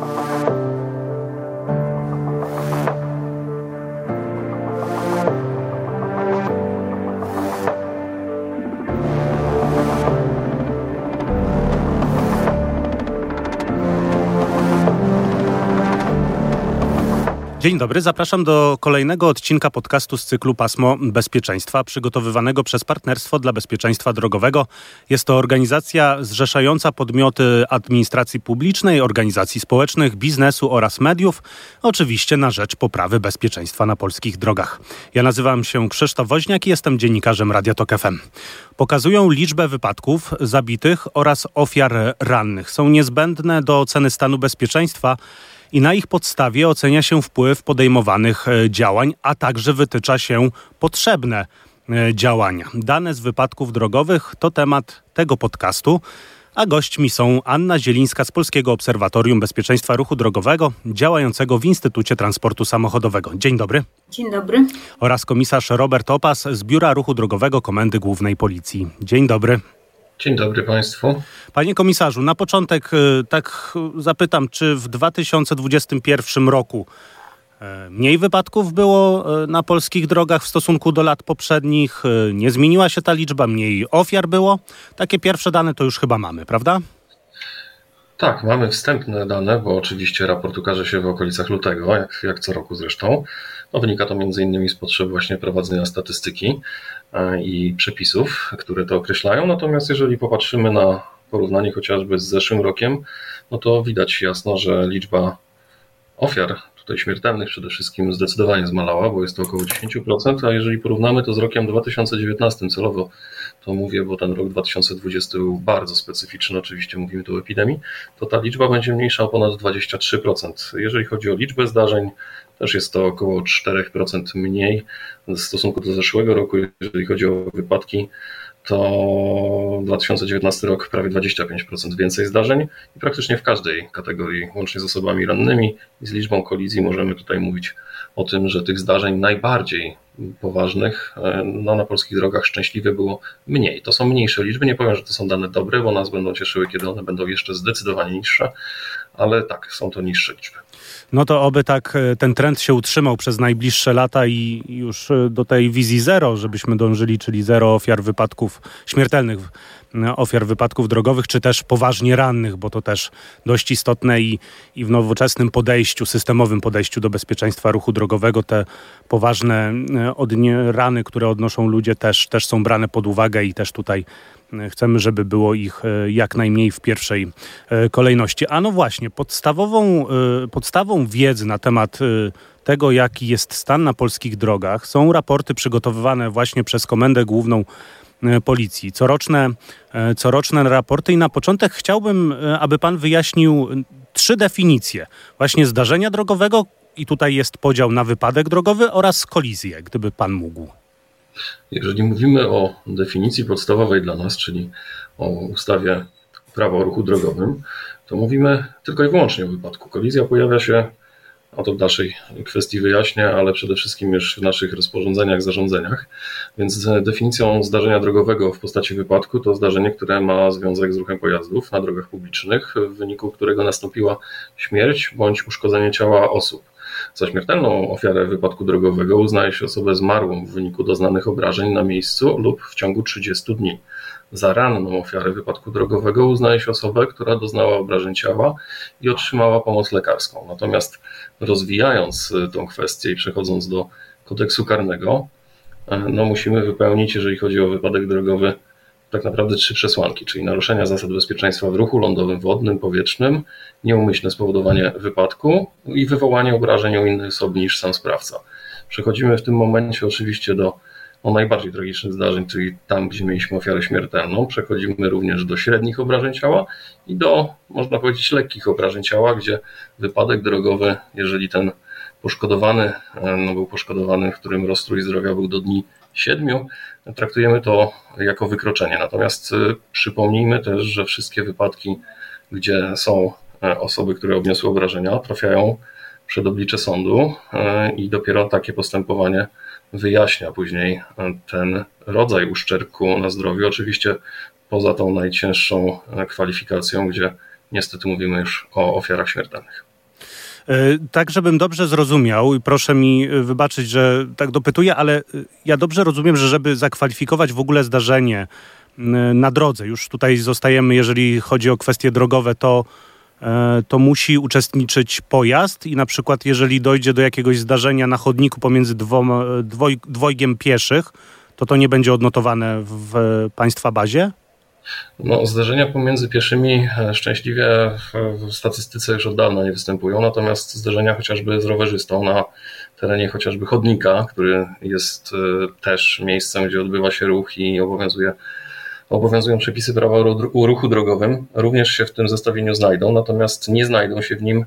Bye. Dzień dobry, zapraszam do kolejnego odcinka podcastu z cyklu Pasmo Bezpieczeństwa, przygotowywanego przez Partnerstwo dla Bezpieczeństwa Drogowego. Jest to organizacja zrzeszająca podmioty administracji publicznej, organizacji społecznych, biznesu oraz mediów, oczywiście na rzecz poprawy bezpieczeństwa na polskich drogach. Ja nazywam się Krzysztof Woźniak i jestem dziennikarzem Radia Tok FM. Pokazują liczbę wypadków, zabitych oraz ofiar rannych. Są niezbędne do oceny stanu bezpieczeństwa i na ich podstawie ocenia się wpływ podejmowanych e, działań, a także wytycza się potrzebne e, działania. Dane z wypadków drogowych to temat tego podcastu. A gośćmi są Anna Zielińska z Polskiego Obserwatorium Bezpieczeństwa Ruchu Drogowego, działającego w Instytucie Transportu Samochodowego. Dzień dobry. Dzień dobry. Oraz komisarz Robert Opas z Biura Ruchu Drogowego Komendy Głównej Policji. Dzień dobry. Dzień dobry Państwu. Panie komisarzu, na początek y, tak zapytam, czy w 2021 roku e, mniej wypadków było e, na polskich drogach w stosunku do lat poprzednich? E, nie zmieniła się ta liczba, mniej ofiar było? Takie pierwsze dane to już chyba mamy, prawda? Tak, mamy wstępne dane, bo oczywiście raport ukaże się w okolicach lutego, jak, jak co roku zresztą. No, wynika to między innymi z potrzeby właśnie prowadzenia statystyki e, i przepisów, które to określają. Natomiast jeżeli popatrzymy na porównanie chociażby z zeszłym rokiem, no to widać jasno, że liczba ofiar tutaj śmiertelnych przede wszystkim zdecydowanie zmalała, bo jest to około 10%, a jeżeli porównamy to z rokiem 2019, celowo to mówię, bo ten rok 2020 był bardzo specyficzny, oczywiście mówimy tu o epidemii, to ta liczba będzie mniejsza o ponad 23%. Jeżeli chodzi o liczbę zdarzeń, też jest to około 4% mniej w stosunku do zeszłego roku, jeżeli chodzi o wypadki to 2019 rok prawie 25% więcej zdarzeń i praktycznie w każdej kategorii, łącznie z osobami rannymi i z liczbą kolizji, możemy tutaj mówić o tym, że tych zdarzeń najbardziej poważnych e, no, na polskich drogach szczęśliwie było mniej. To są mniejsze liczby, nie powiem, że to są dane dobre, bo nas będą cieszyły, kiedy one będą jeszcze zdecydowanie niższe, ale tak, są to niższe liczby. No to oby tak e, ten trend się utrzymał przez najbliższe lata i już e, do tej wizji zero, żebyśmy dążyli, czyli zero ofiar wypadków śmiertelnych, ofiar wypadków drogowych, czy też poważnie rannych, bo to też dość istotne i, i w nowoczesnym podejściu, systemowym podejściu do bezpieczeństwa ruchu drogowego te poważne e, rany, które odnoszą ludzie też, też są brane pod uwagę i też tutaj Chcemy, żeby było ich e, jak najmniej w pierwszej e, kolejności. A no właśnie, podstawową, e, podstawą wiedzy na temat tego, jaki jest stan na polskich drogach, są raporty przygotowywane właśnie przez Komendę Główną Policji. Coroczne, coroczne raporty i na początek chciałbym, aby pan wyjaśnił trzy definicje właśnie zdarzenia drogowego i tutaj jest podział na wypadek drogowy oraz kolizję, gdyby pan mógł. Jeżeli mówimy o definicji podstawowej dla nas, czyli o ustawie prawa o ruchu drogowym, to mówimy tylko i wyłącznie o wypadku. Kolizja pojawia się, a to w dalszej kwestii wyjaśnię, ale przede wszystkim już w naszych rozporządzeniach, zarządzeniach. Więc definicją zdarzenia drogowego w postaci wypadku to zdarzenie, które ma związek z ruchem pojazdów na drogach publicznych, w wyniku którego nastąpiła śmierć bądź uszkodzenie ciała osób. Za śmiertelną ofiarę wypadku drogowego uznaje się osobę zmarłą w wyniku doznanych obrażeń na miejscu lub w ciągu 30 dni. Za ranną ofiarę wypadku drogowego uznaje się osobę, która doznała obrażeń ciała i otrzymała pomoc lekarską. Natomiast rozwijając tą kwestię i przechodząc do kodeksu karnego, e, no musimy wypełnić, jeżeli chodzi o wypadek drogowy, tak naprawdę trzy przesłanki, czyli naruszenia zasad bezpieczeństwa w ruchu lądowym, wodnym, powietrznym, nieumyślne spowodowanie wypadku i wywołanie obrażeń u innej osoby niż sam sprawca. Przechodzimy w tym momencie oczywiście do o najbardziej tragicznych zdarzeń, czyli tam, gdzie mieliśmy ofiarę śmiertelną. Przechodzimy również do średnich obrażeń ciała i do, można powiedzieć, lekkich obrażeń ciała, gdzie wypadek drogowy, jeżeli ten poszkodowany e, no, był poszkodowany, w którym rozstrój zdrowia był do dni siedmiu, traktujemy to jako wykroczenie. Natomiast y, przypomnijmy też, że wszystkie wypadki, gdzie są e, osoby, które odniosły obrażenia, trafiają przed oblicze sądu e, i dopiero takie postępowanie wyjaśnia później e, ten rodzaj uszczerbku na zdrowiu. Oczywiście poza tą najcięższą kwalifikacją, gdzie niestety mówimy już o ofiarach śmiertelnych. E, tak, żebym dobrze zrozumiał, i proszę mi wybaczyć, że tak dopytuję, ale ja dobrze rozumiem, że żeby zakwalifikować w ogóle zdarzenie na drodze, już tutaj zostajemy, jeżeli chodzi o kwestie drogowe, to E, to musi uczestniczyć pojazd i na przykład jeżeli dojdzie do jakiegoś zdarzenia na chodniku pomiędzy dwoma, dwoj, dwojgiem pieszych, to to nie będzie odnotowane w państwa bazie? No, zdarzenia pomiędzy pieszymi e, szczęśliwie w statystyce już od dawna nie występują, natomiast zdarzenia chociażby z rowerzystą na terenie chociażby chodnika, który jest e, też miejscem, gdzie odbywa się ruch i obowiązuje obowiązują przepisy prawa o ruchu drogowym, również się w tym zestawieniu znajdą, natomiast nie znajdą się w nim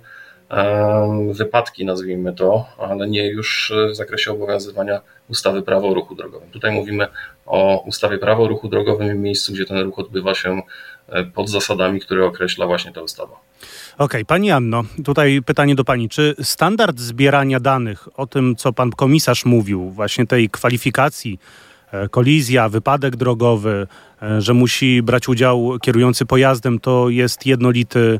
wypadki, nazwijmy to, ale nie już w zakresie obowiązywania ustawy prawo o ruchu drogowym. Tutaj mówimy o ustawie prawo o ruchu drogowym i miejscu, gdzie ten ruch odbywa się e, pod zasadami, które określa właśnie ta ustawa. Okej, okay, Pani Anno, tutaj pytanie do Pani. Czy standard zbierania danych o tym, co Pan komisarz mówił, właśnie tej kwalifikacji, E, kolizja, wypadek drogowy, e, że musi brać udział kierujący pojazdem, to jest jednolity.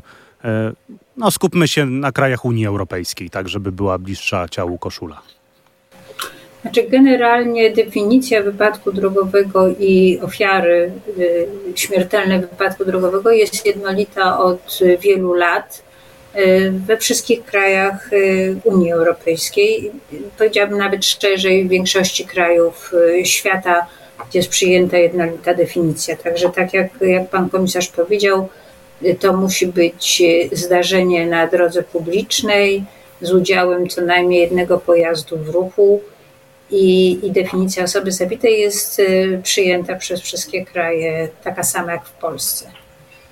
No, skupmy się na krajach Unii Europejskiej, tak żeby była bliższa ciału koszula. Znaczy, generalnie definicja wypadku drogowego i ofiary śmiertelnej wypadku drogowego jest jednolita od wielu lat. Y, we wszystkich krajach y, Unii Europejskiej. Powiedziałabym nawet szczerzej, w większości krajów y, świata, gdzie jest przyjęta jednolita definicja. Także tak jak, jak pan komisarz powiedział, to musi być zdarzenie na drodze publicznej z udziałem co najmniej jednego pojazdu w ruchu i, i definicja osoby zabitej jest przyjęta przez wszystkie kraje taka sama jak w Polsce.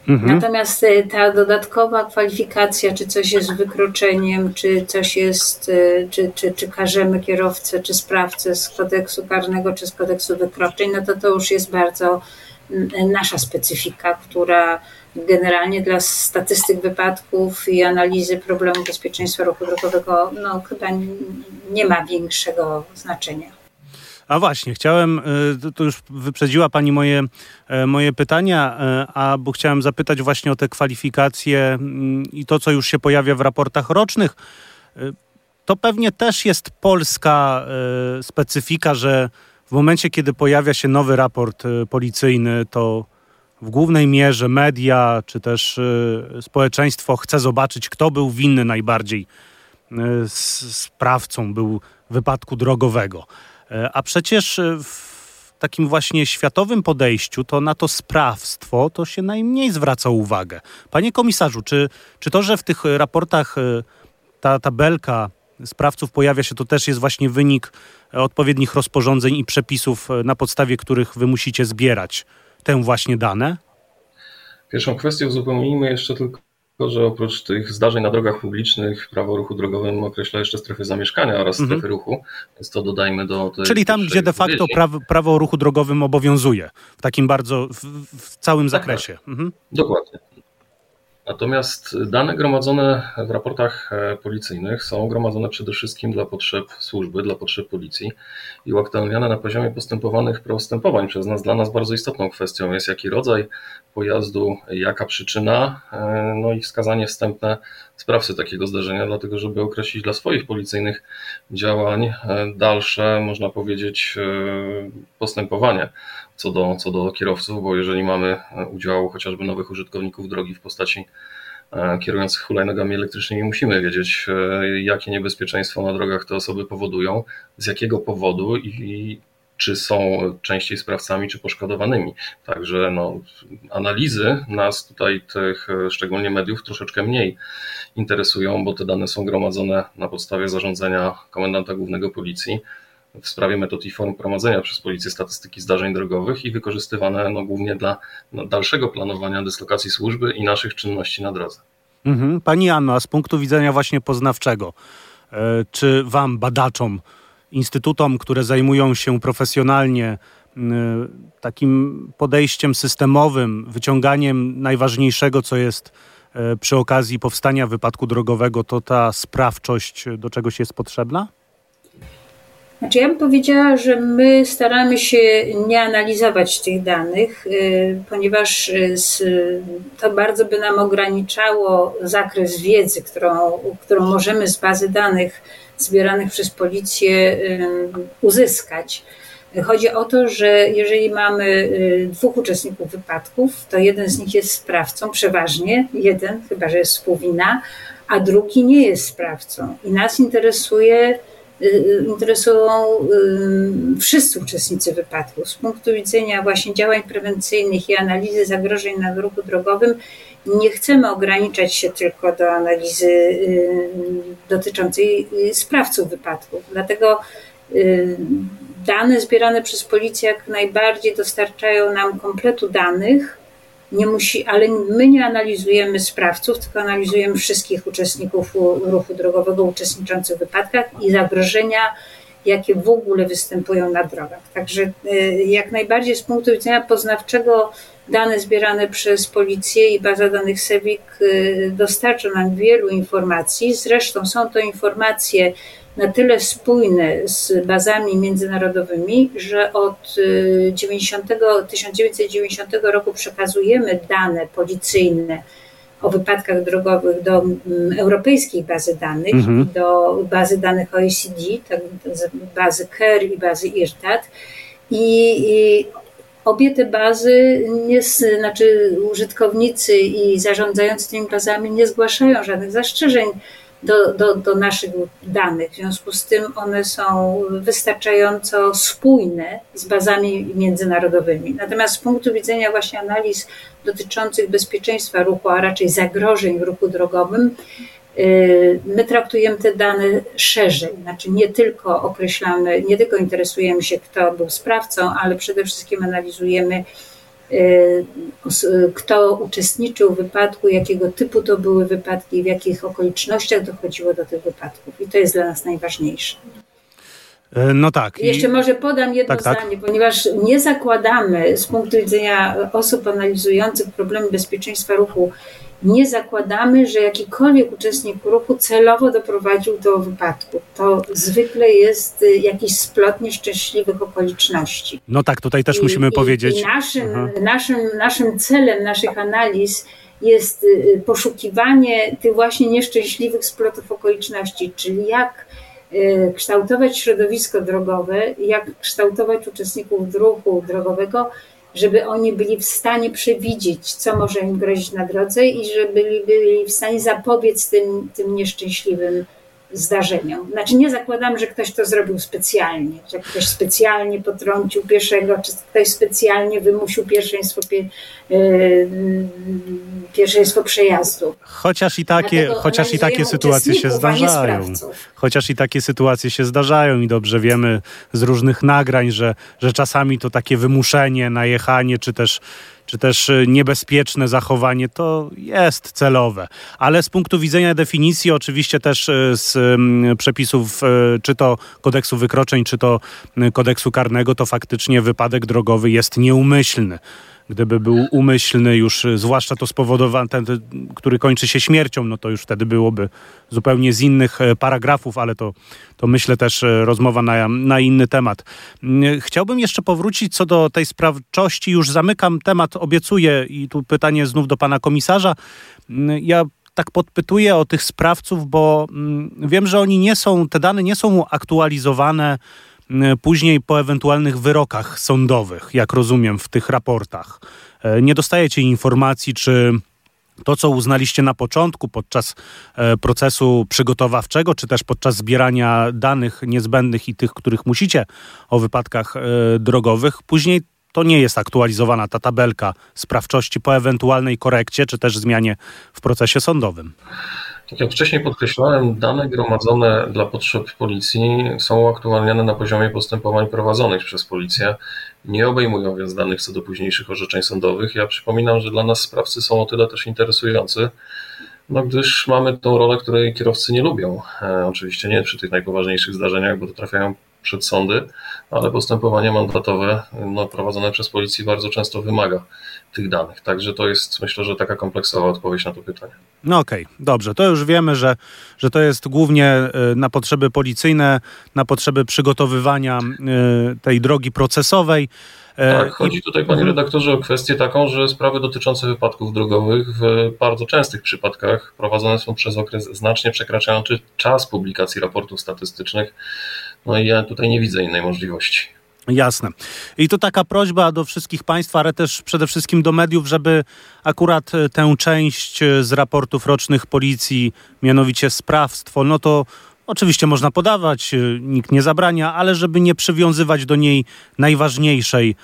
Mhm. Natomiast y, ta dodatkowa kwalifikacja, czy coś jest wykroczeniem, czy coś jest, czy, czy, czy karzemy kierowcę, czy sprawcę z kodeksu karnego, czy z kodeksu wykroczeń, no to to już jest bardzo mm, nasza specyfika, która generalnie dla statystyk wypadków i analizy problemu bezpieczeństwa ruchu drogowego no, chyba nie ma większego znaczenia. A właśnie, chciałem, e, to już wyprzedziła Pani moje, e, moje pytania, e, a bo chciałem zapytać właśnie o te kwalifikacje mm, i to, co już się pojawia w raportach rocznych. To pewnie też jest polska specyfika, że w momencie, kiedy pojawia się nowy raport policyjny, to w głównej mierze media czy też społeczeństwo chce zobaczyć, kto był winny najbardziej sprawcą był wypadku drogowego. E, a przecież e, w takim właśnie światowym podejściu to na to sprawstwo to się najmniej zwraca uwagę. Panie komisarzu, czy, czy to, że w tych raportach ta tabelka sprawców pojawia się, to też jest właśnie wynik odpowiednich rozporządzeń i przepisów, na podstawie których wy musicie zbierać te właśnie dane? Pierwszą kwestię uzupełnijmy jeszcze tylko tylko, że oprócz tych zdarzeń na drogach publicznych prawo o ruchu drogowym określa jeszcze strefy zamieszkania oraz mhm. strefy ruchu, więc to dodajmy do tej Czyli tam, gdzie de facto prawo, prawo o ruchu drogowym obowiązuje, w takim bardzo, w, w całym tak, zakresie. Tak. Mhm. Dokładnie. Natomiast dane gromadzone w raportach e, policyjnych są gromadzone przede wszystkim dla potrzeb służby, dla potrzeb policji i uaktualniane na poziomie postępowanych postępowań przez nas. Dla nas bardzo istotną kwestią jest jaki rodzaj pojazdu, jaka przyczyna, e, no i wskazanie wstępne sprawcy takiego zdarzenia, dlatego żeby określić dla swoich policyjnych działań e, dalsze, można powiedzieć, postępowanie co do, co do kierowców, bo jeżeli mamy udział chociażby nowych użytkowników drogi w postaci e, kierujących hulajnogami elektrycznymi, musimy wiedzieć, e, jakie niebezpieczeństwo na drogach te osoby powodują, z jakiego powodu i czy są częściej sprawcami, czy poszkodowanymi. Także no, analizy nas tutaj, tych szczególnie mediów, troszeczkę mniej interesują, bo te dane są gromadzone na podstawie zarządzenia komendanta głównego policji w sprawie metod i form prowadzenia przez Policję statystyki zdarzeń drogowych i wykorzystywane no, głównie dla no, dalszego planowania dyslokacji służby i naszych czynności na drodze. Mhm. Pani Anno, a z punktu widzenia właśnie poznawczego, e, czy Wam, badaczom, instytutom, które zajmują się profesjonalnie takim podejściem systemowym, wyciąganiem najważniejszego, co jest e, przy okazji powstania wypadku drogowego, to ta sprawczość do czegoś jest potrzebna? Znaczy ja bym powiedziała, że my staramy się nie analizować tych danych, y, ponieważ y, to bardzo by nam ograniczało zakres wiedzy, którą, którą możemy z bazy danych zbieranych przez policję y, uzyskać. Chodzi o to, że jeżeli mamy dwóch uczestników wypadków, to jeden z nich jest sprawcą, przeważnie jeden, chyba że jest współwina, a drugi nie jest sprawcą. I nas interesuje, Y, y, interesują y, wszyscy uczestnicy wypadku. Z punktu widzenia właśnie działań prewencyjnych i analizy zagrożeń na ruchu drogowym nie chcemy ograniczać się tylko do analizy dotyczącej sprawców wypadków. Dlatego dane zbierane przez policję jak najbardziej dostarczają nam kompletu danych, nie musi, ale my nie analizujemy sprawców, tylko analizujemy wszystkich uczestników ruchu drogowego uczestniczących w wypadkach i zagrożenia, jakie w ogóle występują na drogach. Także y, jak najbardziej z punktu widzenia poznawczego dane zbierane przez policję i baza danych SEWIK y, dostarcza nam wielu informacji. Zresztą są to informacje na tyle spójne z bazami międzynarodowymi, że od 90, y, 1990 roku przekazujemy dane policyjne o wypadkach drogowych do mm, europejskiej bazy danych, mhm. do bazy danych OECD, tak, bazy KER i bazy IRTAT. I, i obie te bazy, nie, znaczy użytkownicy i zarządzający tymi bazami nie zgłaszają żadnych zastrzeżeń do, do, do naszych danych. W związku z tym one są wystarczająco spójne z bazami międzynarodowymi. Natomiast z punktu widzenia właśnie analiz dotyczących bezpieczeństwa ruchu, a raczej zagrożeń w ruchu drogowym, y, My traktujemy te dane szerzej, znaczy nie tylko określamy, nie tylko interesujemy się, kto był sprawcą, ale przede wszystkim analizujemy kto uczestniczył w wypadku, jakiego typu to były wypadki, w jakich okolicznościach dochodziło do tych wypadków. I to jest dla nas najważniejsze. E, no tak. Jeszcze może podam jedno tak, tak. zdanie, tak. ponieważ nie zakładamy z punktu widzenia osób analizujących problemy bezpieczeństwa ruchu nie zakładamy, że jakikolwiek uczestnik ruchu celowo doprowadził do wypadku. To zwykle jest y, jakiś splot nieszczęśliwych okoliczności. No tak, tutaj też musimy i, powiedzieć. I naszym, naszym, naszym celem naszych analiz jest y, poszukiwanie tych właśnie nieszczęśliwych splotów okoliczności, czyli jak y, kształtować środowisko drogowe, jak kształtować uczestników ruchu drogowego, żeby oni byli w stanie przewidzieć, co może im grozić na drodze i żeby byli, w stanie zapobiec tym, tym nieszczęśliwym zdarzeniom. Znaczy nie zakładam, że ktoś to zrobił specjalnie, że ktoś specjalnie potrącił pieszego, czy ktoś specjalnie wymusił pierwszeństwo, pie, yy, pierwszeństwo przejazdu. Chociaż i takie, chociaż i takie sytuacje się zdarzają. Chociaż i takie sytuacje się zdarzają i dobrze wiemy z różnych nagrań, że, że czasami to takie wymuszenie, najechanie, czy też czy też y, niebezpieczne zachowanie, to jest celowe. Ale z punktu widzenia definicji, oczywiście też y, z mm, przepisów, y, czy to kodeksu wykroczeń, czy to kodeksu karnego, to faktycznie wypadek drogowy jest nieumyślny gdyby był umyślny już, zwłaszcza to spowodowane, ten, który kończy się śmiercią, no to już wtedy byłoby zupełnie z innych e, paragrafów, ale to, to myślę też e, rozmowa na, na inny temat. Mm, chciałbym jeszcze powrócić co do tej sprawczości. Już zamykam temat, obiecuję i tu pytanie znów do pana komisarza. Mm, ja tak podpytuję o tych sprawców, bo mm, wiem, że oni nie są, te dane nie są aktualizowane później po ewentualnych wyrokach sądowych, jak rozumiem w tych raportach. E, nie dostajecie informacji, czy to, co uznaliście na początku podczas e, procesu przygotowawczego, czy też podczas zbierania danych niezbędnych i tych, których musicie o wypadkach e, drogowych, później to nie jest aktualizowana ta tabelka sprawczości po ewentualnej korekcie, czy też zmianie w procesie sądowym. Tak jak wcześniej podkreślałem, dane gromadzone dla potrzeb policji są uaktualniane na poziomie postępowań prowadzonych przez policję. Nie obejmują więc danych co do późniejszych orzeczeń sądowych. Ja przypominam, że dla nas sprawcy są o tyle też interesujący, no gdyż mamy tą rolę, której kierowcy nie lubią. E, oczywiście nie przy tych najpoważniejszych zdarzeniach, bo to trafiają przed sądy, ale postępowanie mandatowe no, prowadzone przez policję bardzo często wymaga tych danych. Także to jest myślę, że taka kompleksowa odpowiedź na to pytanie. No okej, okay, dobrze. To już wiemy, że, że to jest głównie na potrzeby policyjne, na potrzeby przygotowywania tej drogi procesowej. E, tak, chodzi tutaj, panie mhm. redaktorze, o kwestię taką, że sprawy dotyczące wypadków drogowych w bardzo częstych przypadkach prowadzone są przez okres znacznie przekraczający czas publikacji raportów statystycznych. No i ja tutaj nie widzę innej możliwości. Jasne. I to taka prośba do wszystkich Państwa, ale też przede wszystkim do mediów, żeby akurat e, tę część e, z raportów rocznych policji, mianowicie sprawstwo, no to Oczywiście można podawać, y, nikt nie zabrania, ale żeby nie przywiązywać do niej najważniejszej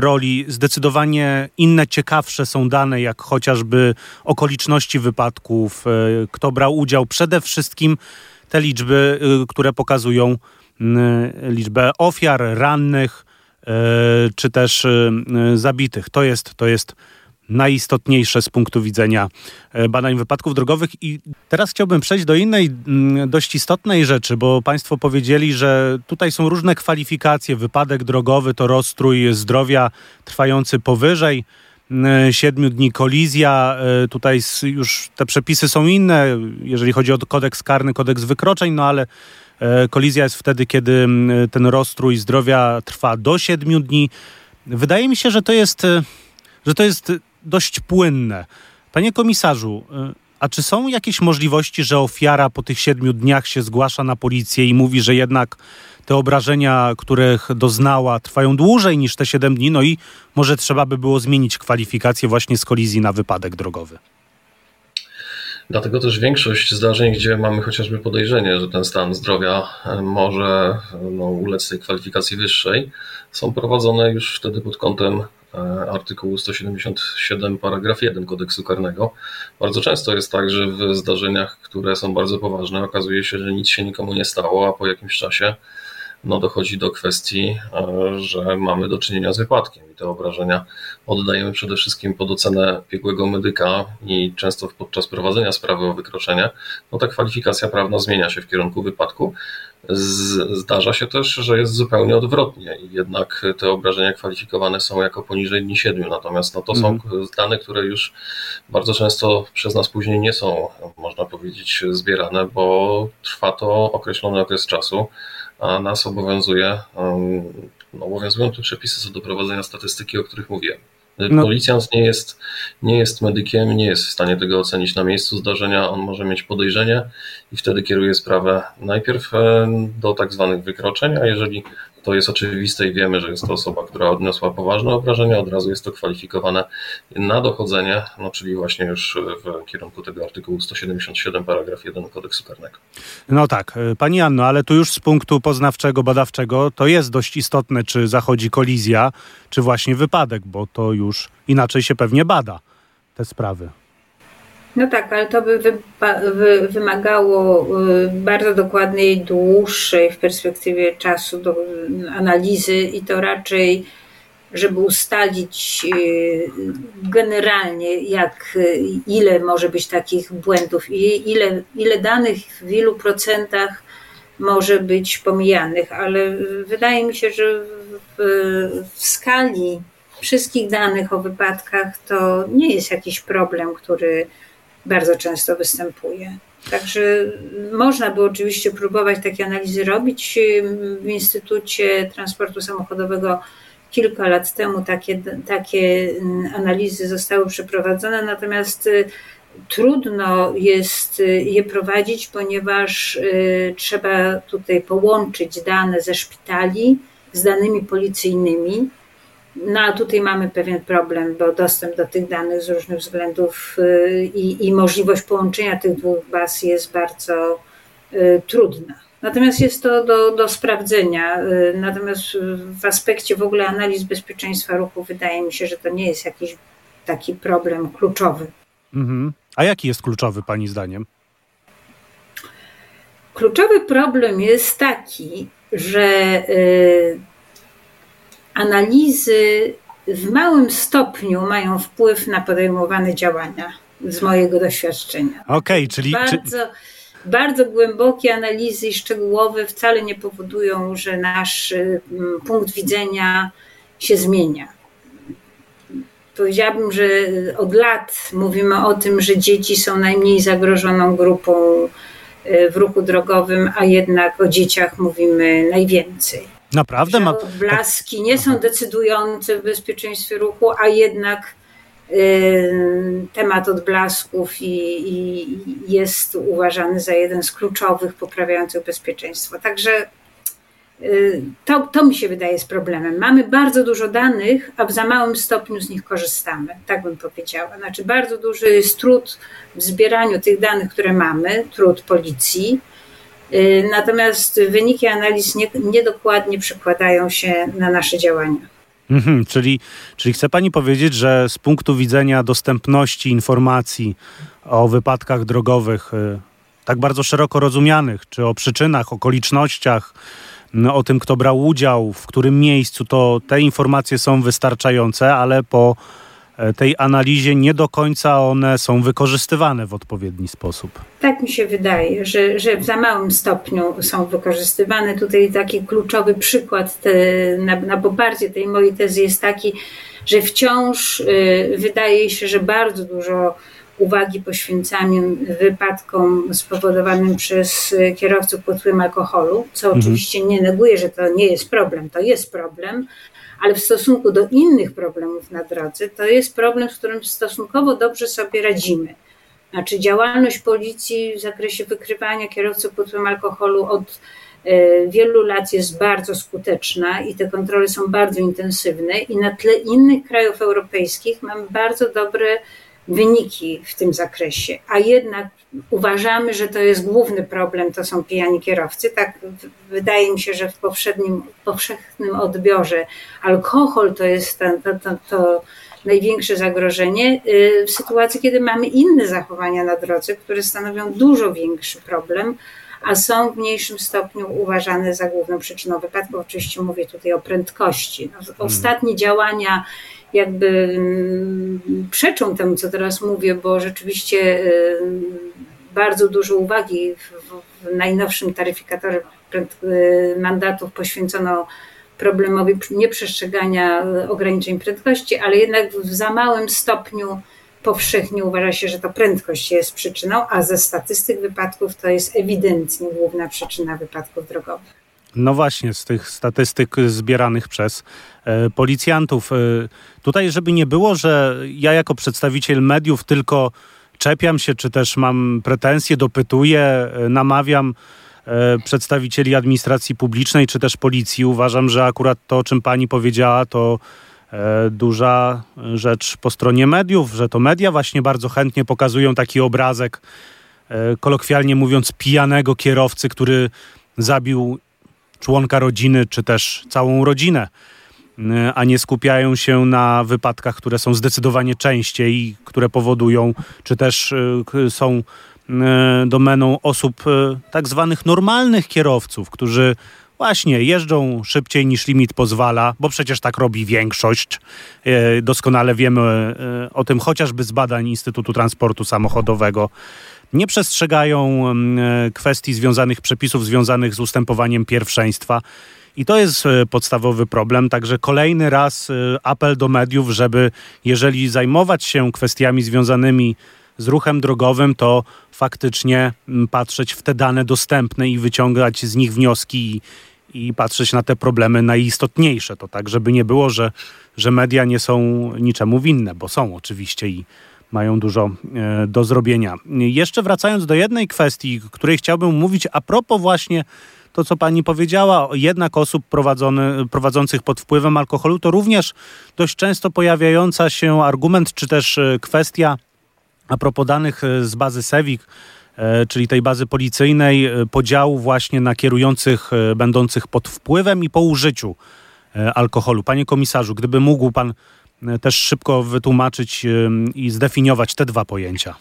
roli. Zdecydowanie inne, ciekawsze są dane, jak chociażby okoliczności wypadków, kto brał udział. Przede wszystkim te liczby, które pokazują liczbę ofiar, rannych czy też zabitych. To jest, to jest najistotniejsze z punktu widzenia badań wypadków drogowych. I teraz chciałbym przejść do innej mm, dość istotnej rzeczy, bo Państwo powiedzieli, że tutaj są różne kwalifikacje. Wypadek drogowy to rozstrój zdrowia trwający powyżej siedmiu dni kolizja. E, tutaj już te przepisy są inne, jeżeli chodzi o kodeks karny, kodeks wykroczeń, no ale e, kolizja jest wtedy, kiedy ten rozstrój zdrowia trwa do siedmiu dni. Wydaje mi się, że to jest, że to jest dość płynne. Panie komisarzu, y, a czy są jakieś możliwości, że ofiara po tych siedmiu dniach się zgłasza na policję i mówi, że jednak te obrażenia, których doznała, trwają dłużej niż te siedem dni, no i może trzeba by było zmienić kwalifikację właśnie z kolizji na wypadek drogowy? Dlatego też większość zdarzeń, gdzie mamy chociażby podejrzenie, że ten stan zdrowia e, może no, ulec tej kwalifikacji wyższej, są prowadzone już wtedy pod kątem E, artykułu 177 paragraf 1 kodeksu karnego. Bardzo często jest tak, że w zdarzeniach, które są bardzo poważne, okazuje się, że nic się nikomu nie stało, a po jakimś czasie no, dochodzi do kwestii, e, że mamy do czynienia z wypadkiem i te obrażenia oddajemy przede wszystkim pod ocenę biegłego medyka i często podczas prowadzenia sprawy o wykroczenie, no ta kwalifikacja prawna zmienia się w kierunku wypadku, Zdarza się też, że jest zupełnie odwrotnie i jednak te obrażenia kwalifikowane są jako poniżej dni siedmiu, natomiast no to są mhm. dane, które już bardzo często przez nas później nie są, można powiedzieć, zbierane, bo trwa to określony okres czasu, a nas obowiązuje, no, obowiązują tu przepisy co do prowadzenia statystyki, o których mówiłem. No. Policjant nie jest, nie jest medykiem, nie jest w stanie tego ocenić na miejscu zdarzenia. On może mieć podejrzenie i wtedy kieruje sprawę najpierw do tak zwanych wykroczeń, a jeżeli to jest oczywiste i wiemy, że jest to osoba, która odniosła poważne obrażenia, od razu jest to kwalifikowane na dochodzenie, no czyli właśnie już w kierunku tego artykułu 177 paragraf 1 kodeksu karnego. No tak, e, pani Anno, ale tu już z punktu poznawczego, badawczego to jest dość istotne, czy zachodzi kolizja, czy właśnie wypadek, bo to już inaczej się pewnie bada te sprawy. No tak, ale to by wy wymagało y, bardzo dokładnej, dłuższej w perspektywie czasu do analizy i to raczej, żeby ustalić y, generalnie, jak, ile może być takich błędów i ile, ile danych w ilu procentach może być pomijanych, ale wydaje mi się, że w, w skali wszystkich danych o wypadkach to nie jest jakiś problem, który bardzo często występuje. Także można by oczywiście próbować takie analizy robić. W Instytucie Transportu Samochodowego kilka lat temu takie, takie analizy zostały przeprowadzone, natomiast y, trudno jest y, je prowadzić, ponieważ y, trzeba tutaj połączyć dane ze szpitali z danymi policyjnymi no a tutaj mamy pewien problem, bo dostęp do tych danych z różnych względów y, i, i możliwość połączenia tych dwóch baz jest bardzo y, trudna. Natomiast jest to do, do sprawdzenia. Y, natomiast w aspekcie w ogóle analiz bezpieczeństwa ruchu wydaje mi się, że to nie jest jakiś taki problem kluczowy. Mhm. A jaki jest kluczowy Pani zdaniem? Kluczowy problem jest taki, że analizy w małym stopniu mają wpływ na podejmowane działania z mojego doświadczenia. Okej, okay, czyli. Bardzo, bardzo głębokie analizy i szczegółowe wcale nie powodują, że nasz mm, punkt widzenia się zmienia. Powiedziałabym, że od lat mówimy o tym, że dzieci są najmniej zagrożoną grupą y, w ruchu drogowym, a jednak o dzieciach mówimy najwięcej. Naprawdę? Ma... Blaski nie są decydujące w bezpieczeństwie ruchu, a jednak y, temat odblasków i, i jest uważany za jeden z kluczowych poprawiających bezpieczeństwo. Także y, to, to mi się wydaje z problemem. Mamy bardzo dużo danych, a w za małym stopniu z nich korzystamy, tak bym powiedziała. Znaczy, bardzo duży jest trud w zbieraniu tych danych, które mamy, trud policji natomiast wyniki analiz nie, niedokładnie przekładają się na nasze działania. Mhm, czyli, czyli chce Pani powiedzieć, że z punktu widzenia dostępności informacji o wypadkach drogowych, y, tak bardzo szeroko rozumianych, czy o przyczynach, okolicznościach, no, o tym, kto brał udział, w którym miejscu, to te informacje są wystarczające, ale po tej analizie nie do końca one są wykorzystywane w odpowiedni sposób. Tak mi się wydaje, że, że w za małym stopniu są wykorzystywane. Tutaj taki kluczowy przykład te, na, na poparcie tej mojej tezy jest taki, że wciąż y, wydaje się, że bardzo dużo uwagi poświęcamy wypadkom spowodowanym przez kierowców pod wpływem alkoholu, co mhm. oczywiście nie neguje, że to nie jest problem, to jest problem, ale w stosunku do innych problemów na drodze, to jest problem, z którym stosunkowo dobrze sobie radzimy. Znaczy, działalność policji w zakresie wykrywania kierowców pod wpływem alkoholu od e, wielu lat jest bardzo skuteczna i te kontrole są bardzo intensywne, i na tle innych krajów europejskich mamy bardzo dobre wyniki w tym zakresie, a jednak uważamy, że to jest główny problem, to są pijani kierowcy. Tak wydaje mi się, że w powszechnym, powszechnym odbiorze alkohol to jest to, to, to największe zagrożenie y, w sytuacji, kiedy mamy inne zachowania na drodze, które stanowią dużo większy problem, a są w mniejszym stopniu uważane za główną przyczyną wypadków. Oczywiście mówię tutaj o prędkości. No, mhm. ostatnie działania jakby mm, przeczą temu, co teraz mówię, bo rzeczywiście y, bardzo dużo uwagi w, najnowszym taryfikatorze y, mandatów poświęcono problemowi nieprzestrzegania ograniczeń prędkości, ale jednak w za małym stopniu powszechnie uważa się, że to prędkość jest przyczyną, a ze statystyk wypadków to jest ewidentnie główna przyczyna wypadków drogowych. No właśnie, z tych statystyk zbieranych przez e, policjantów. E, tutaj, żeby nie było, że ja jako przedstawiciel mediów tylko czepiam się, czy też mam pretensje, dopytuję, e, namawiam przedstawicieli administracji publicznej, czy też policji. Uważam, że akurat to, o czym pani powiedziała, to duża rzecz po stronie mediów, że to media właśnie bardzo chętnie pokazują taki obrazek, kolokwialnie mówiąc, pijanego kierowcy, który zabił członka rodziny, czy też całą rodzinę, a nie skupiają się na wypadkach, które są zdecydowanie częściej, które powodują, czy też y, są y, domeną osób y, tak zwanych normalnych kierowców, którzy właśnie jeżdżą szybciej niż limit pozwala, bo przecież tak robi większość. Doskonale wiemy o tym chociażby z badań Instytutu Transportu Samochodowego nie przestrzegają mm, kwestii związanych, przepisów związanych z ustępowaniem pierwszeństwa. I to jest e, podstawowy problem. Także kolejny raz e, apel do mediów, żeby jeżeli zajmować się kwestiami związanymi ruchem drogowym, to faktycznie mm, patrzeć w te dane dostępne i wyciągać z nich wnioski i, i patrzeć na te problemy najistotniejsze. To tak, żeby nie było, że, że media nie są niczemu winne, bo są oczywiście i mają dużo e, do zrobienia. Jeszcze wracając do jednej kwestii, której chciałbym mówić a propos właśnie to, co pani powiedziała, jednak osób prowadzących pod wpływem alkoholu, to również dość często pojawiająca się argument, czy też e, kwestia a propos danych e, z bazy SEWIK, czyli tej bazy policyjnej, podziału właśnie na kierujących będących pod wpływem i po użyciu alkoholu. Panie komisarzu, gdyby mógł pan też szybko wytłumaczyć i zdefiniować te dwa pojęcia?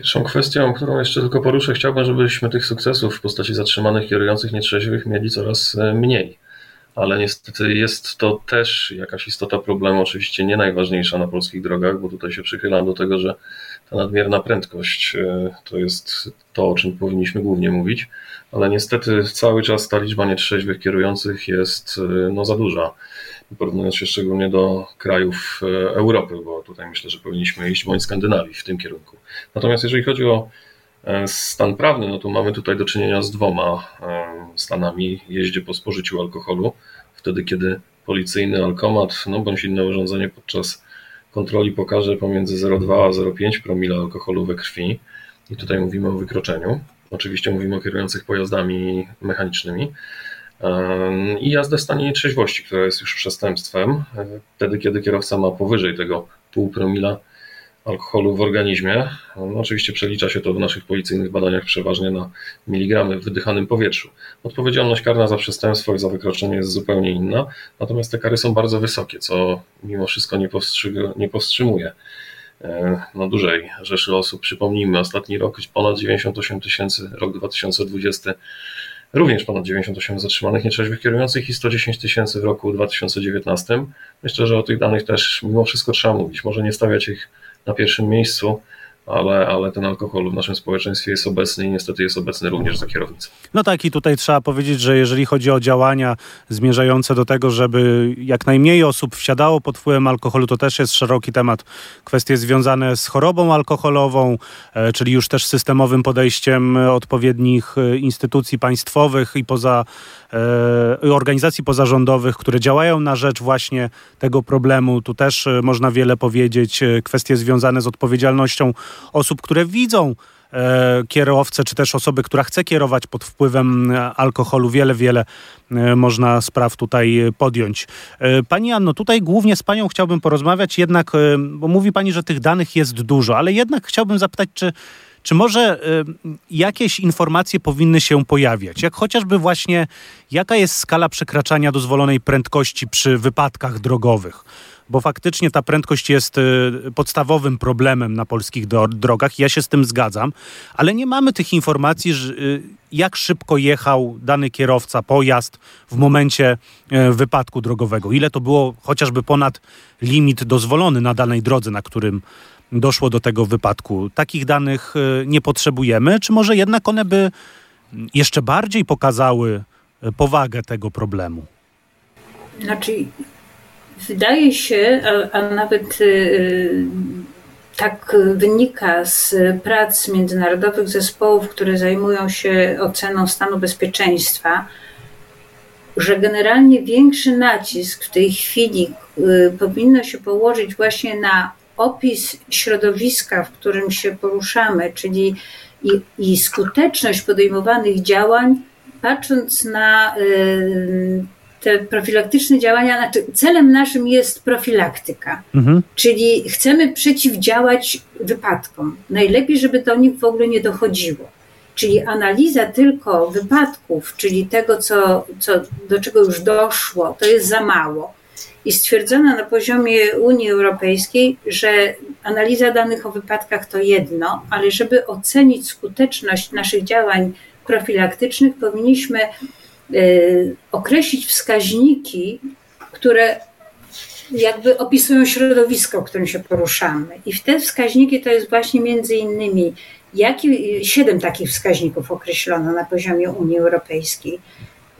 Pierwszą kwestią, którą jeszcze tylko poruszę, chciałbym, żebyśmy tych sukcesów w postaci zatrzymanych kierujących nietrzeźwych mieli coraz e, mniej. Ale niestety jest to też jakaś istota problemu, oczywiście nie najważniejsza na polskich drogach, bo tutaj się przychylam do tego, że ta nadmierna prędkość to jest to, o czym powinniśmy głównie mówić, ale niestety cały czas ta liczba nietrzeźwych kierujących jest no, za duża porównując się szczególnie do krajów Europy, bo tutaj myślę, że powinniśmy iść bądź Skandynawii w tym kierunku. Natomiast jeżeli chodzi o E, stan prawny, no to mamy tutaj do czynienia z dwoma e, stanami jeździe po spożyciu alkoholu. Wtedy, kiedy policyjny alkomat, no bądź inne urządzenie podczas kontroli pokaże pomiędzy 0,2 a 0,5 promila alkoholu we krwi. I tutaj mówimy o wykroczeniu. Oczywiście mówimy o kierujących pojazdami mechanicznymi. E, I jazdę w stanie nietrzeźwości, która jest już przestępstwem. Wtedy, kiedy kierowca ma powyżej tego pół promila alkoholu w organizmie. No, oczywiście przelicza się to w naszych policyjnych badaniach przeważnie na miligramy w wydychanym powietrzu. Odpowiedzialność karna za przestępstwo i za wykroczenie jest zupełnie inna, natomiast te kary są bardzo wysokie, co mimo wszystko nie, nie powstrzymuje e, no, dużej rzeszy osób. Przypomnijmy, ostatni rok ponad 98 tysięcy, rok 2020 również ponad 98 zatrzymanych nietrzeźwych kierujących i 110 tysięcy w roku 2019. Myślę, że o tych danych też mimo wszystko trzeba mówić. Może nie stawiać ich na pierwszym miejscu, ale, ale ten alkohol w naszym społeczeństwie jest obecny i niestety jest obecny również za kierownicą. No tak, i tutaj trzeba powiedzieć, że jeżeli chodzi o działania zmierzające do tego, żeby jak najmniej osób wsiadało pod wpływem alkoholu, to też jest szeroki temat. Kwestie związane z chorobą alkoholową, e, czyli już też systemowym podejściem odpowiednich e, instytucji państwowych i poza e, organizacji pozarządowych, które działają na rzecz właśnie tego problemu. Tu też można wiele powiedzieć. Kwestie związane z odpowiedzialnością osób, które widzą e, kierowcę, czy też osoby, która chce kierować pod wpływem e, alkoholu. Wiele, wiele e, można spraw tutaj podjąć. Pani Anno, tutaj głównie z Panią chciałbym porozmawiać, jednak, bo mówi Pani, że tych danych jest dużo, ale jednak chciałbym zapytać, czy czy może jakieś informacje powinny się pojawiać? Jak chociażby właśnie, jaka jest skala przekraczania dozwolonej prędkości przy wypadkach drogowych? Bo faktycznie ta prędkość jest y, podstawowym problemem na polskich drogach. Ja się z tym zgadzam, ale nie mamy tych informacji, y, jak szybko jechał dany kierowca, pojazd w momencie y, wypadku drogowego. Ile to było chociażby ponad limit dozwolony na danej drodze, na którym doszło do tego wypadku. Takich danych nie potrzebujemy, czy może jednak one by jeszcze bardziej pokazały powagę tego problemu? Znaczy, Wydaje się, a, a nawet y, tak wynika z prac międzynarodowych zespołów, które zajmują się oceną stanu bezpieczeństwa, że generalnie większy nacisk w tej chwili y, powinno się położyć właśnie na opis środowiska, w którym się poruszamy, czyli i, i skuteczność podejmowanych działań, patrząc na y, te profilaktyczne działania, znaczy celem naszym jest profilaktyka, mhm. czyli chcemy przeciwdziałać wypadkom. Najlepiej, żeby do nich w ogóle nie dochodziło. Czyli analiza tylko wypadków, czyli tego, co, co, do czego już doszło, to jest za mało. I stwierdzono na poziomie Unii Europejskiej, że analiza danych o wypadkach to jedno, ale żeby ocenić skuteczność naszych działań profilaktycznych, powinniśmy określić wskaźniki, które jakby opisują środowisko, w którym się poruszamy. I w te wskaźniki to jest właśnie między innymi, jaki, siedem takich wskaźników określono na poziomie Unii Europejskiej.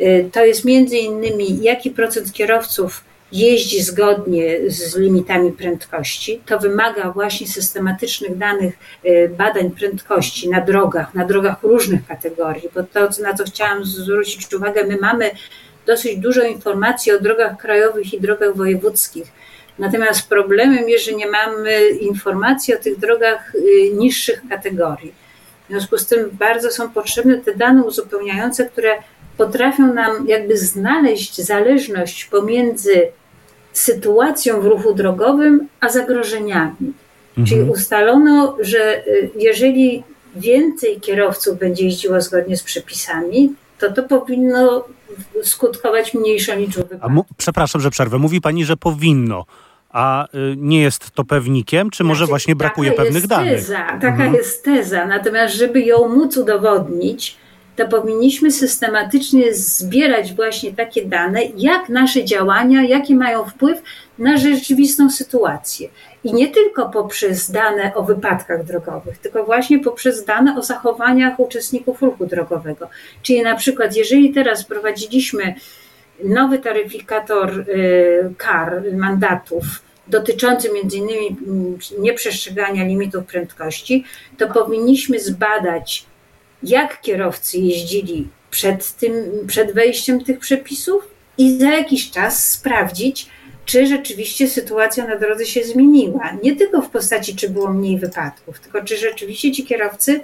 Y, to jest między innymi, jaki procent kierowców jeździ zgodnie z limitami prędkości. To wymaga właśnie systematycznych danych y, badań prędkości na drogach, na drogach różnych kategorii, bo to, na co chciałam zwrócić uwagę, my mamy dosyć dużo informacji o drogach krajowych i drogach wojewódzkich. Natomiast problemem jest, że nie mamy informacji o tych drogach y, niższych kategorii. W związku z tym bardzo są potrzebne te dane uzupełniające, które potrafią nam jakby znaleźć zależność pomiędzy sytuacją w ruchu drogowym, a zagrożeniami. Mhm. Czyli ustalono, że y, jeżeli więcej kierowców będzie jeździło zgodnie z przepisami, to to powinno skutkować mniejszą liczbą wypadków. Przepraszam, że przerwę. Mówi pani, że powinno. A y, nie jest to pewnikiem, czy może znaczy, właśnie brakuje pewnych danych? Teza, taka mhm. jest teza. Natomiast, żeby ją móc udowodnić, to powinniśmy systematycznie zbierać właśnie takie dane, jak nasze działania, jakie mają wpływ na rzeczywistą sytuację. I nie tylko poprzez dane o wypadkach drogowych, tylko właśnie poprzez dane o zachowaniach uczestników ruchu drogowego. Czyli na przykład, jeżeli teraz wprowadziliśmy nowy taryfikator y, kar, mandatów, dotyczący innymi mm, nieprzestrzegania limitów prędkości, to powinniśmy zbadać, jak kierowcy jeździli przed, tym, przed wejściem tych przepisów i za jakiś czas sprawdzić, czy rzeczywiście sytuacja na drodze się zmieniła. Nie tylko w postaci, czy było mniej wypadków, tylko czy rzeczywiście ci kierowcy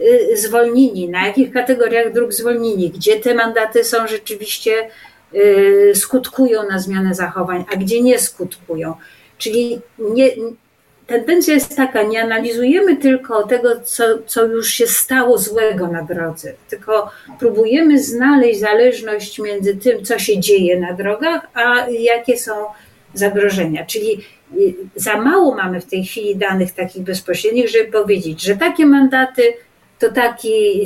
y, zwolnili, na jakich kategoriach dróg zwolnili, gdzie te mandaty są rzeczywiście y, skutkują na zmianę zachowań, a gdzie nie skutkują. Czyli nie, tendencja jest taka, nie analizujemy tylko tego, co, co już się stało złego na drodze, tylko próbujemy znaleźć zależność między tym, co się dzieje na drogach, a jakie są zagrożenia. Czyli y, za mało mamy w tej chwili danych takich bezpośrednich, żeby powiedzieć, że takie mandaty to, taki,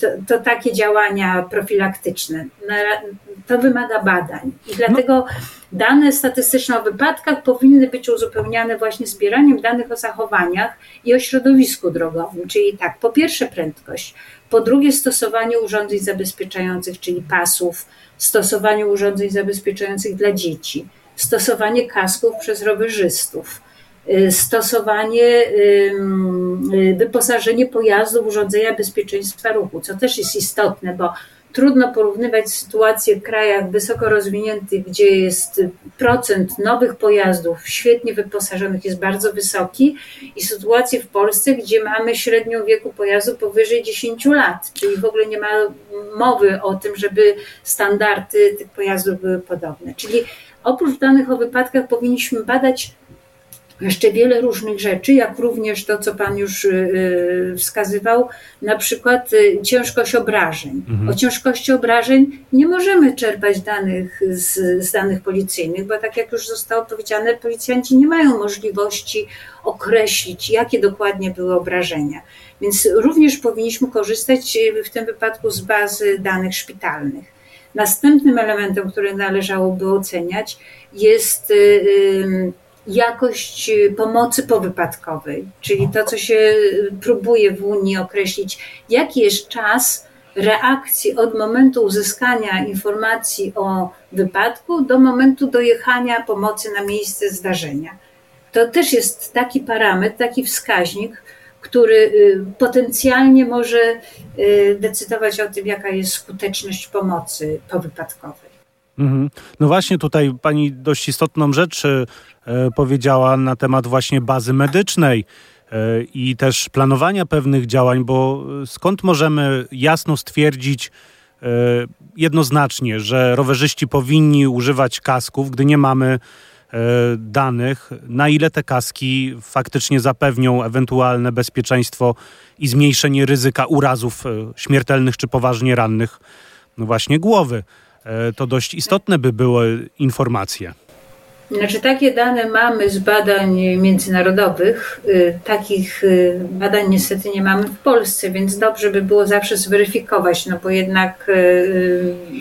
to, to takie działania profilaktyczne. To wymaga badań. I dlatego dane statystyczne o wypadkach powinny być uzupełniane właśnie zbieraniem danych o zachowaniach i o środowisku drogowym. Czyli tak, po pierwsze prędkość, po drugie stosowanie urządzeń zabezpieczających, czyli pasów, stosowanie urządzeń zabezpieczających dla dzieci, stosowanie kasków przez rowerzystów stosowanie, y, wyposażenie pojazdu w urządzenia bezpieczeństwa ruchu, co też jest istotne, bo trudno porównywać sytuację w krajach wysoko rozwiniętych, gdzie jest procent nowych pojazdów świetnie wyposażonych jest bardzo wysoki i sytuację w Polsce, gdzie mamy średnią wieku pojazdu powyżej 10 lat, czyli w ogóle nie ma mowy o tym, żeby standardy tych pojazdów były podobne. Czyli oprócz danych o wypadkach powinniśmy badać jeszcze wiele różnych rzeczy, jak również to, co Pan już y, y, wskazywał, na przykład y, ciężkość obrażeń. Mhm. O ciężkości obrażeń nie możemy czerpać danych z, z, danych policyjnych, bo tak jak już zostało powiedziane, policjanci nie mają możliwości określić, jakie dokładnie były obrażenia. Więc również powinniśmy korzystać w tym wypadku z bazy danych szpitalnych. Następnym elementem, który należałoby oceniać, jest jakość y, pomocy powypadkowej, czyli to, co się próbuje w Unii określić, jaki jest czas reakcji od momentu uzyskania informacji o wypadku do momentu dojechania pomocy na miejsce zdarzenia. To też jest taki parametr, taki wskaźnik, który y, potencjalnie może y, decydować o tym, jaka jest skuteczność pomocy powypadkowej. Mhm. No właśnie tutaj pani dość istotną rzecz e, powiedziała na temat właśnie bazy medycznej e, i też planowania pewnych działań, bo skąd możemy jasno stwierdzić e, jednoznacznie, że rowerzyści powinni używać kasków, gdy nie mamy danych, na ile te kaski faktycznie zapewnią ewentualne bezpieczeństwo i zmniejszenie ryzyka urazów śmiertelnych czy poważnie rannych, no właśnie głowy. E, to dość istotne by były informacje. Znaczy, takie dane mamy z badań międzynarodowych. Y, takich y, badań niestety nie mamy w Polsce, więc dobrze by było zawsze zweryfikować, no bo jednak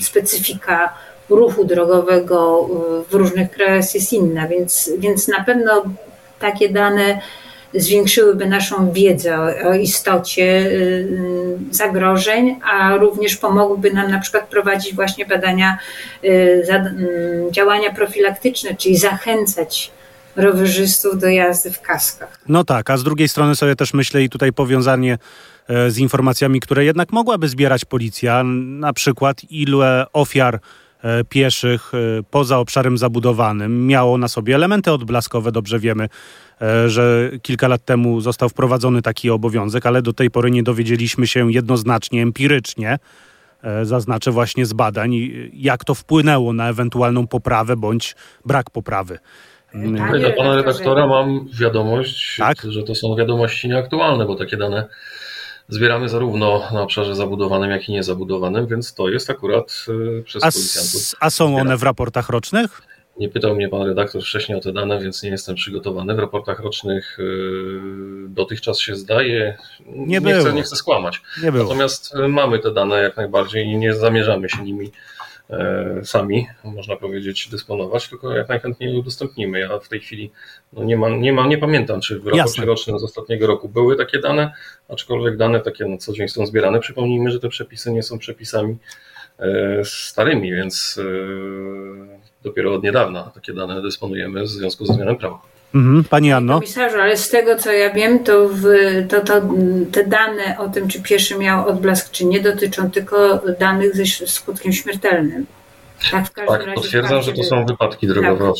specyfika ruchu drogowego w różnych krajach jest inna, więc, więc na pewno takie dane zwiększyłyby naszą wiedzę o, o istocie y, zagrożeń, a również pomogłyby nam na przykład prowadzić właśnie badania, y, mm, działania profilaktyczne, czyli zachęcać rowerzystów do jazdy w kaskach. No tak, a z drugiej strony sobie też myślę i tutaj powiązanie e, z informacjami, które jednak mogłaby zbierać policja, na przykład ile ofiar pieszych e, poza obszarem zabudowanym miało na sobie elementy odblaskowe, dobrze wiemy, E, że kilka lat temu został wprowadzony taki obowiązek, ale do tej pory nie dowiedzieliśmy się jednoznacznie, empirycznie, e, zaznaczę właśnie z badań, jak to wpłynęło na ewentualną poprawę bądź brak poprawy. Panie Dla pana redaktora mam wiadomość, tak? że to są wiadomości nieaktualne, bo takie dane zbieramy zarówno na obszarze zabudowanym, jak i niezabudowanym, więc to jest akurat e, przez a policjantów. A są one w raportach rocznych? Nie pytał mnie pan redaktor wcześniej o te dane, więc nie jestem przygotowany. W raportach rocznych dotychczas się zdaje. Nie, nie, chcę, nie chcę skłamać. Nie Natomiast mamy te dane jak najbardziej i nie zamierzamy się nimi sami, można powiedzieć, dysponować, tylko jak najchętniej udostępnimy. Ja w tej chwili no nie, mam, nie, mam, nie pamiętam, czy w raporcie rocznym z ostatniego roku były takie dane, aczkolwiek dane takie na co dzień są zbierane. Przypomnijmy, że te przepisy nie są przepisami e, starymi, więc e, dopiero od niedawna takie dane dysponujemy w związku ze zmianą prawa. Mhm, pani Anno? Komisarzu, ale z tego co ja wiem, to, w, to, to te dane o tym, czy pieszy miał odblask, czy nie, dotyczą tylko danych ze skutkiem śmiertelnym. Tak, w każdym tak razie potwierdzam, że to są wypadki drogowe.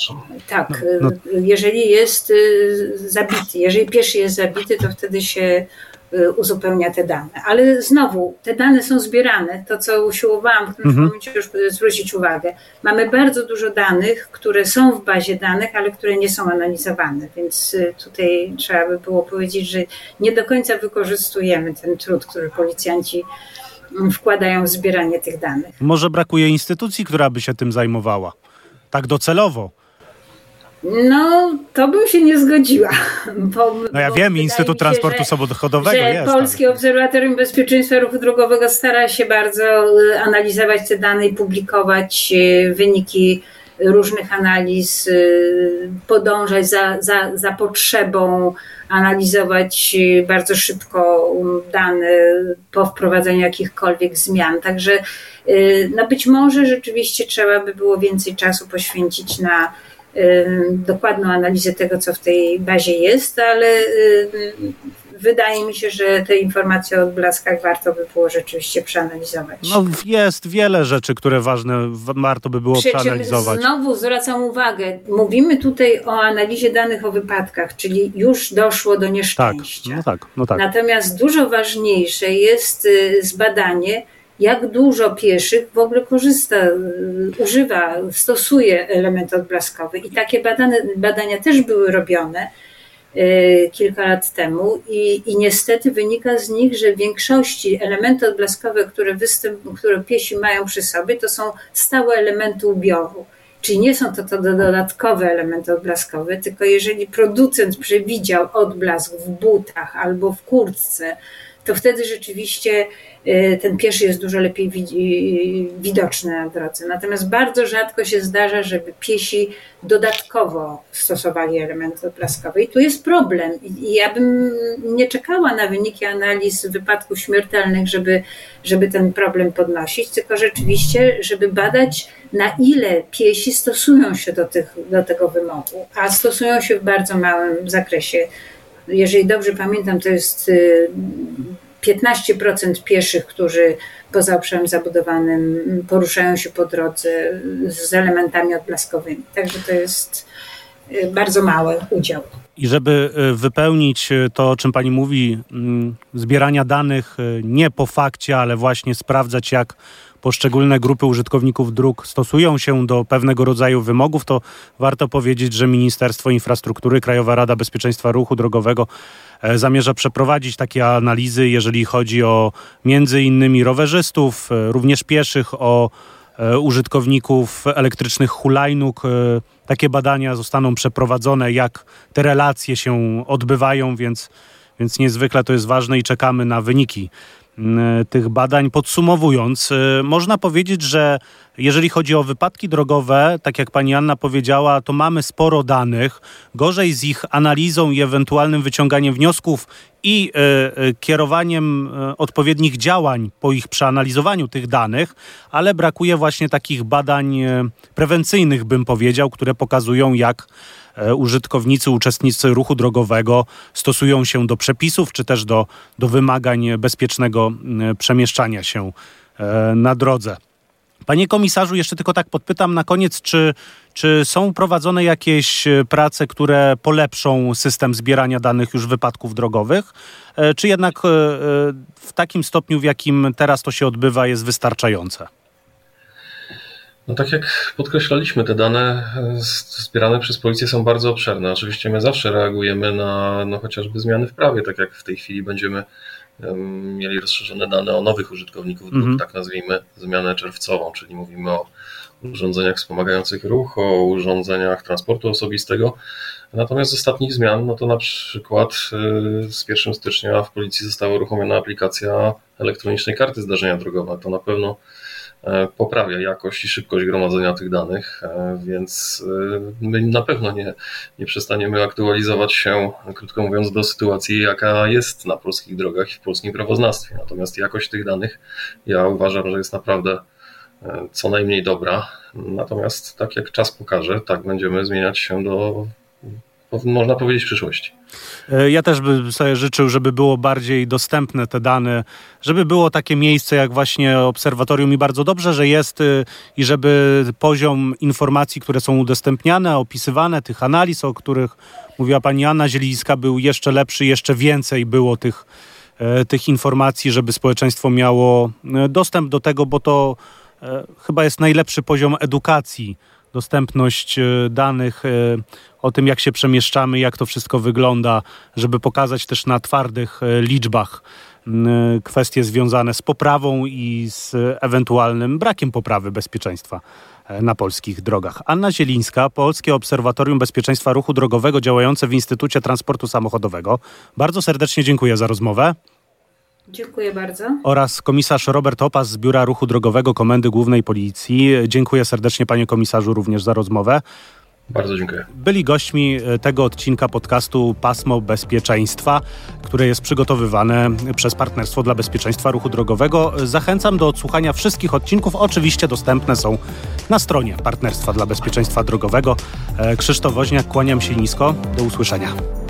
Tak, tak no, no. jeżeli jest y, zabity, jeżeli pieszy jest zabity, to wtedy się Y, uzupełnia te dane. Ale znowu, te dane są zbierane. To, co usiłowałam w tym mhm. momencie już zwrócić uwagę. Mamy bardzo dużo danych, które są w bazie danych, ale które nie są analizowane. Więc y, tutaj trzeba by było powiedzieć, że nie do końca wykorzystujemy ten trud, który policjanci mm, wkładają w zbieranie tych danych. Może brakuje instytucji, która by się tym zajmowała. Tak docelowo. No, to bym się nie zgodziła. Bo, no ja wiem, Instytut się, Transportu że, Samochodowego że jest. Polskie Obserwatorium Bezpieczeństwa Ruchu Drogowego stara się bardzo y, analizować te dane i publikować y, wyniki różnych analiz, y, podążać za, za, za potrzebą, analizować bardzo szybko um, dane po wprowadzeniu jakichkolwiek zmian. Także no być może rzeczywiście trzeba by było więcej czasu poświęcić na dokładną analizę tego, co w tej bazie jest, ale wydaje mi się, że te informacje o odblaskach warto by było rzeczywiście przeanalizować. No jest wiele rzeczy, które ważne warto by było Przy przeanalizować. Znowu zwracam uwagę, mówimy tutaj o analizie danych o wypadkach, czyli już doszło do nieszczęścia. Tak, no tak, no tak. Natomiast dużo ważniejsze jest y, zbadanie, jak dużo pieszych w ogóle korzysta, y, używa, stosuje element odblaskowy. I takie badane, badania też były robione y, kilka lat temu i, i niestety wynika z nich, że w większości elementy odblaskowe, które, występ, które piesi mają przy sobie, to są stałe elementy ubioru. Czyli nie są to, to dodatkowe elementy odblaskowe, tylko jeżeli producent przewidział odblask w butach albo w kurtce, to wtedy rzeczywiście y, ten pieszy jest dużo lepiej widoczny na drodze. Natomiast bardzo rzadko się zdarza, żeby piesi dodatkowo stosowali elementy odblaskowe. I tu jest problem. I ja bym nie czekała na wyniki analiz wypadków śmiertelnych, żeby, żeby ten problem podnosić, tylko rzeczywiście, żeby badać, na ile piesi stosują się do, tych, do tego wymogu, a stosują się w bardzo małym zakresie jeżeli dobrze pamiętam, to jest 15% y, pieszych, którzy poza obszarem zabudowanym poruszają się po drodze z elementami odblaskowymi. Także to jest y, bardzo mały udział. I żeby y, wypełnić to, o czym Pani mówi, mm, zbierania danych nie po fakcie, ale właśnie sprawdzać, jak poszczególne grupy użytkowników dróg stosują się do pewnego rodzaju wymogów, to warto powiedzieć, że Ministerstwo Infrastruktury, Krajowa Rada Bezpieczeństwa Ruchu Drogowego e, zamierza przeprowadzić takie analizy, jeżeli chodzi o między innymi rowerzystów, e, również pieszych, o e, użytkowników elektrycznych hulajnóg. Takie badania zostaną przeprowadzone, jak te relacje się odbywają, więc, więc niezwykle to jest ważne i czekamy na wyniki tych badań. Podsumowując, e, można powiedzieć, że jeżeli chodzi o wypadki drogowe, tak jak pani Anna powiedziała, to mamy sporo danych. Gorzej z ich analizą i ewentualnym wyciąganiem wniosków i y, kierowaniem y, odpowiednich działań po ich przeanalizowaniu tych danych, ale brakuje właśnie takich badań prewencyjnych, bym powiedział, które pokazują, jak użytkownicy, uczestnicy ruchu drogowego stosują się do przepisów czy też do, do wymagań bezpiecznego przemieszczania się e, na drodze. Panie komisarzu, jeszcze tylko tak podpytam na koniec, czy, czy są prowadzone jakieś e, prace, które polepszą system zbierania danych już wypadków drogowych, czy jednak w takim stopniu, w jakim teraz to się odbywa, jest wystarczające? No tak jak podkreślaliśmy, te dane zbierane przez policję są bardzo obszerne. Oczywiście my zawsze reagujemy na no, chociażby zmiany w prawie, tak jak w tej chwili będziemy mieli rozszerzone dane o nowych użytkowników dróg, mm -hmm. tak nazwijmy zmianę czerwcową, czyli mówimy o urządzeniach wspomagających ruch, o urządzeniach transportu osobistego. Natomiast z ostatnich zmian, no to na przykład z 1 stycznia w policji została uruchomiona aplikacja elektronicznej karty zdarzenia drogowego. To na pewno E, poprawia jakość i szybkość gromadzenia tych danych, e, więc e, my na pewno nie, nie przestaniemy aktualizować się, krótko mówiąc, do sytuacji, jaka jest na polskich drogach i w polskim prawoznawstwie. Natomiast jakość tych danych ja uważam, że jest naprawdę co najmniej dobra. Natomiast tak jak czas pokaże, tak będziemy zmieniać się do można powiedzieć, przyszłości. E, ja też bym sobie życzył, żeby było bardziej dostępne te dane, żeby było takie miejsce jak właśnie obserwatorium i bardzo dobrze, że jest y, i żeby poziom informacji, które są udostępniane, opisywane, tych analiz, o których mówiła pani Anna Zielińska, był jeszcze lepszy, jeszcze więcej było tych, e, tych informacji, żeby społeczeństwo miało e, dostęp do tego, bo to chyba jest najlepszy poziom edukacji dostępność danych o tym, jak się przemieszczamy, jak to wszystko wygląda, żeby pokazać też na twardych e, liczbach kwestie związane z poprawą i z ewentualnym brakiem poprawy bezpieczeństwa e, na polskich drogach. Anna Zielińska, Polskie Obserwatorium Bezpieczeństwa Ruchu Drogowego działające w Instytucie Transportu Samochodowego. Bardzo serdecznie dziękuję za rozmowę. Dziękuję bardzo. Oraz komisarz Robert Opas z Biura Ruchu Drogowego Komendy Głównej Policji. Dziękuję serdecznie panie komisarzu również za rozmowę. Bardzo dziękuję. Byli gośćmi e, tego odcinka podcastu Pasmo Bezpieczeństwa, które jest przygotowywane przez Partnerstwo dla Bezpieczeństwa Ruchu Drogowego. Zachęcam do odsłuchania wszystkich odcinków. Oczywiście dostępne są na stronie Partnerstwa dla Bezpieczeństwa Drogowego. E, Krzysztof Woźniak, kłaniam się nisko. Do usłyszenia.